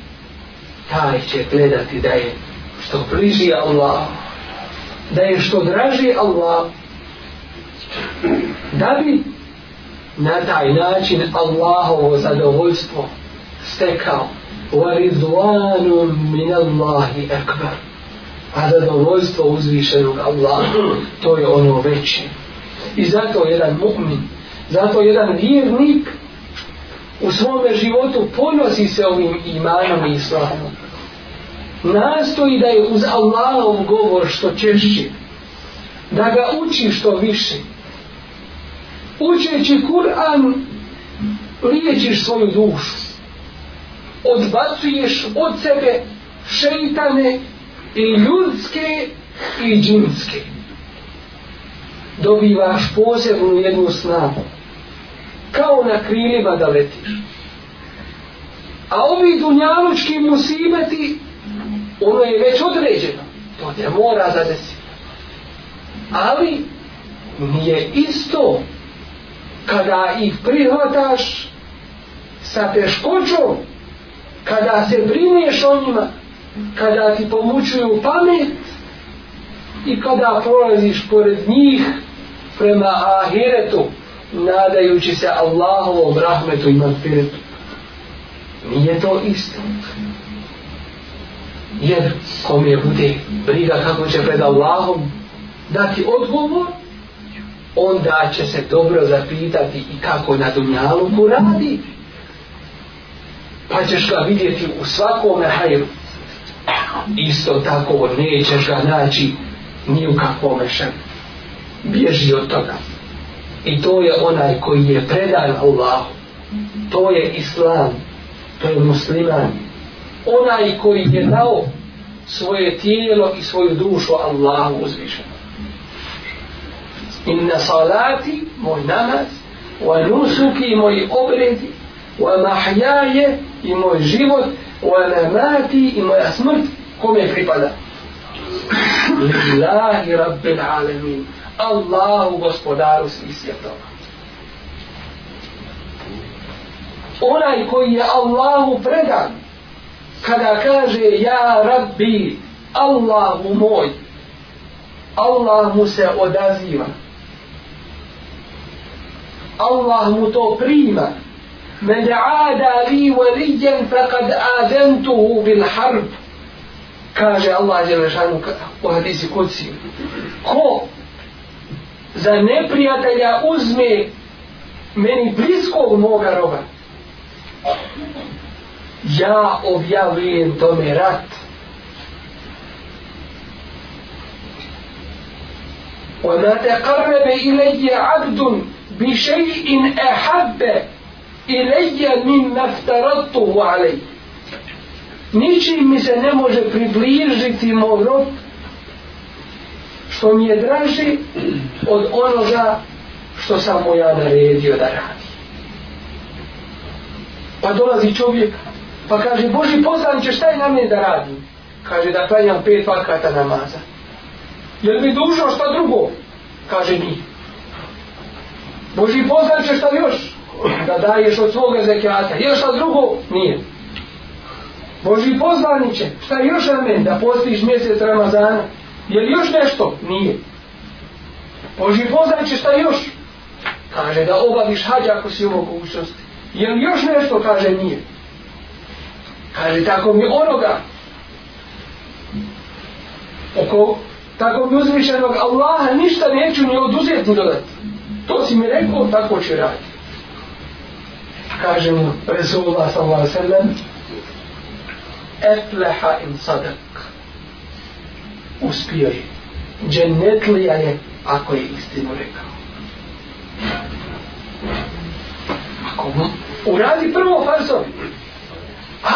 taj će gledati da je što bliži Allah da je što draži Allah da bi na taj način Allahovo zadovoljstvo stekao وَرِضْوَانُ مِنَ اللَّهِ أَكْبَرُ a zadovoljstvo uzvišenog Allaha to je ono veće I zato jedan mu'min, zato jedan vjernik u svome životu ponosi se ovim imanom i islamom. Nastoji da je uz Allahov govor što češće, da ga uči što više. Učeći Kur'an, liječiš svoju dušu. Odbacuješ od sebe šeitane i ljudske i džinske dobivaš posebnu jednu snagu. Kao na krilima da letiš. A ovi dunjalučki musibeti, ono je već određeno. To te mora da desi. Ali, nije isto kada ih prihvataš sa teškoćom, kada se brineš o njima, kada ti pomućuju pamet, i kada prolaziš pored njih prema ahiretu nadajući se Allahovom rahmetu i magfiretu nije to isto jer kom je bude briga kako će pred Allahom dati odgovor onda će se dobro zapitati i kako na dunjaluku radi pa ćeš ga vidjeti u svakome hajru isto tako nećeš ga naći ni u kakvom rešenju. Bježi od toga. I to je onaj koji je predan Allahu. To je islam. To je musliman. Onaj koji je dao svoje tijelo i svoju dušu Allahu uzvišeno. Inna salati, moj namaz, wa nusuki, moji obredi, wa mahjaje, i moj život, wa namati, i moja smrt, kome pripada? Lillahi rabbil alemin. Allahu gospodaru svih svjetova. Onaj koji je Allahu predan, kada kaže ja rabbi, Allahu moj, Allah mu se odaziva. Allah mu to prima. Men aada li velijen fekad adentuhu bil harbu. kaže Allah je lešanu u hadisi kuci ko za neprijatelja uzme meni bliskog moga roba ja objavljujem tome rat وَمَا تَقَرَّبَ إِلَيَّ عَبْدٌ بِشَيْءٍ أَحَبَّ إِلَيَّ مِنَّ افْتَرَضْتُهُ عَلَيْهِ ničim mi se ne može približiti moj rob što mi je draži od onoga što sam mu ja naredio da radi. Pa dolazi čovjek, pa kaže, Boži poslaniće, šta je na mene da radim? Kaže, da klanjam pet vakata namaza. Je li mi dužao šta drugo? Kaže, nije. Boži poslaniće, šta još? Da daješ od svoga zekijata. Je li šta drugo? Nije. Nije. Boži pozvaniće, šta je još amen da postiš mjesec Ramazana? Je li još nešto? Nije. Boži pozvaniće, šta još? Kaže da obaviš hađa ako si u mogućnosti. Je li još nešto? Kaže nije. Kaže tako mi onoga oko tako mi uzvišenog Allaha ništa neću ni oduzeti ni dodati. To si mi rekao, tako će raditi. Kaže mu Resulullah sallallahu alaihi efleha in sadak uspio je dženetlija je ako je istinu rekao ako mu uradi prvo farzo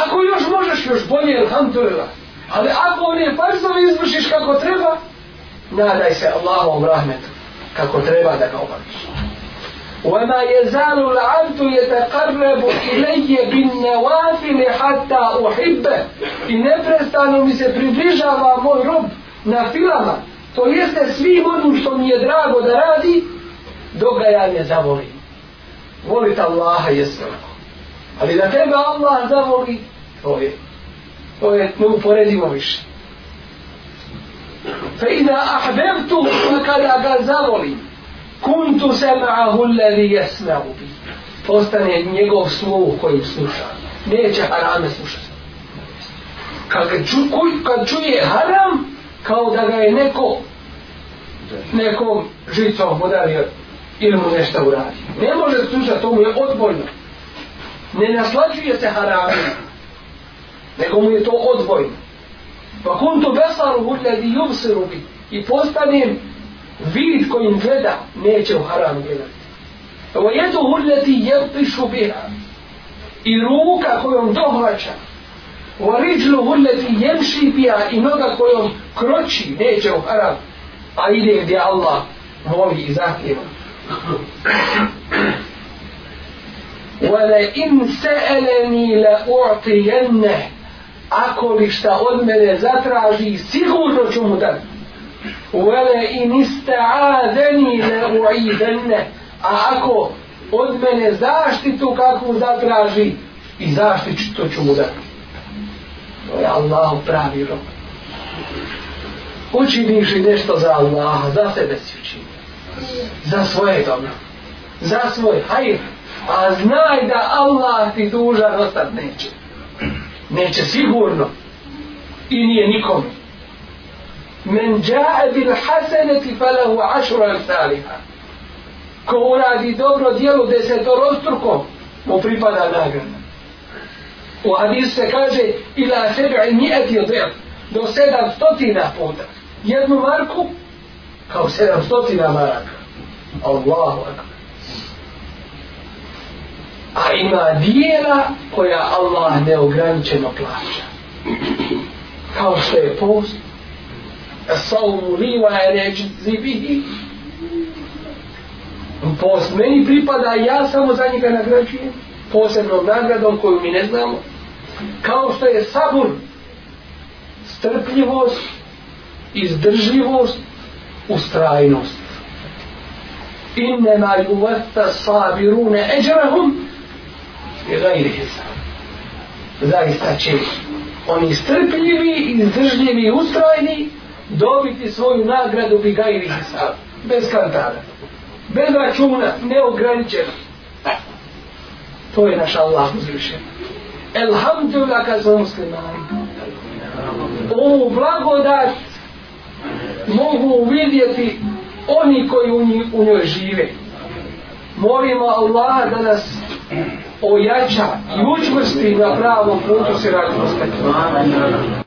ako još možeš još bolje ilhamdulila ali ako on je farzo izvršiš kako treba nadaj se Allahom rahmetu kako treba da ga obaviš. وما يزال العبد يتقرب إلي بالنوافل حتى أحبه i neprestano mi se približava moj rob na filama to jeste svim onim što mi je drago da radi dok ga ja ne zavolim volite Allaha jeste ali da tebe Allah zavoli to je to je ne uporedimo više fe ida ahbevtu pa kada ga zavolim kuntu sema'ahu levi jesma'u bi. Ostane njegov sluh koji sluša. Neće harame slušati. Kad, ču, kuj, kad čuje haram, kao da ga je neko nekom žicom udario ili mu nešto uradi. Ne može slušati, to mu je odbojno. Ne naslađuje se haramom, nego mu je to odbojno. Pa kuntu besaru hudledi jubsiru bi i postanem vid kojim gleda neće u haram gledati. Ovo je to hurljati jelpišu biha i ruka kojom dohvaća ovo riđlu hurljati jemši biha i noga kojom kroči neće u haram a ide gdje Allah voli i zahtjeva. وَلَئِنْ سَأَلَنِي لَأُعْتِيَنَّهِ Ako li šta od mene zatraži, sigurno ću mu dati. Uvele in iste azeni ne uidenne. A ako od mene zaštitu kakvu zatraži, i zaštitu to ću mu dati. To je Allah pravi rok. Učiniš i nešto za Allaha, za sebe si učinio. Za svoje dobro. Za svoj hajr. A znaj da Allah ti dužan ostat neće. Neće sigurno. I nije nikomu men jaa bil hasenati falahu ashru amsalha ko uradi dobro djelo desetorostruko mu pripada nagrada u hadisu se kaže ila sebi mi'ati dhif do 700 stotina puta jednu marku kao 700 stotina maraka Allahu akbar a ima dijela koja Allah neograničeno plaća kao što je post As-salmu li wa ređzi bihi. Post meni pripada, ja samo za njega nagrađujem, posebnom nagradom koju mi ne znamo. Kao što je sabur, strpljivost, izdržljivost, ustrajnost. Innema juvata sabirune eđerahum i gajri hisam. Zaista će oni strpljivi, izdržljivi, ustrajni, dobiti svoju nagradu bi ga ili hisab. Bez kantara. Bez računa, neograničeno. To je naš Allah uzvišen. Elhamdulillah kad sam musliman. Ovu blagodat mogu uvidjeti oni koji u, njih, u njoj žive. Molimo Allah da nas ojača i učvrsti na pravom putu se radimo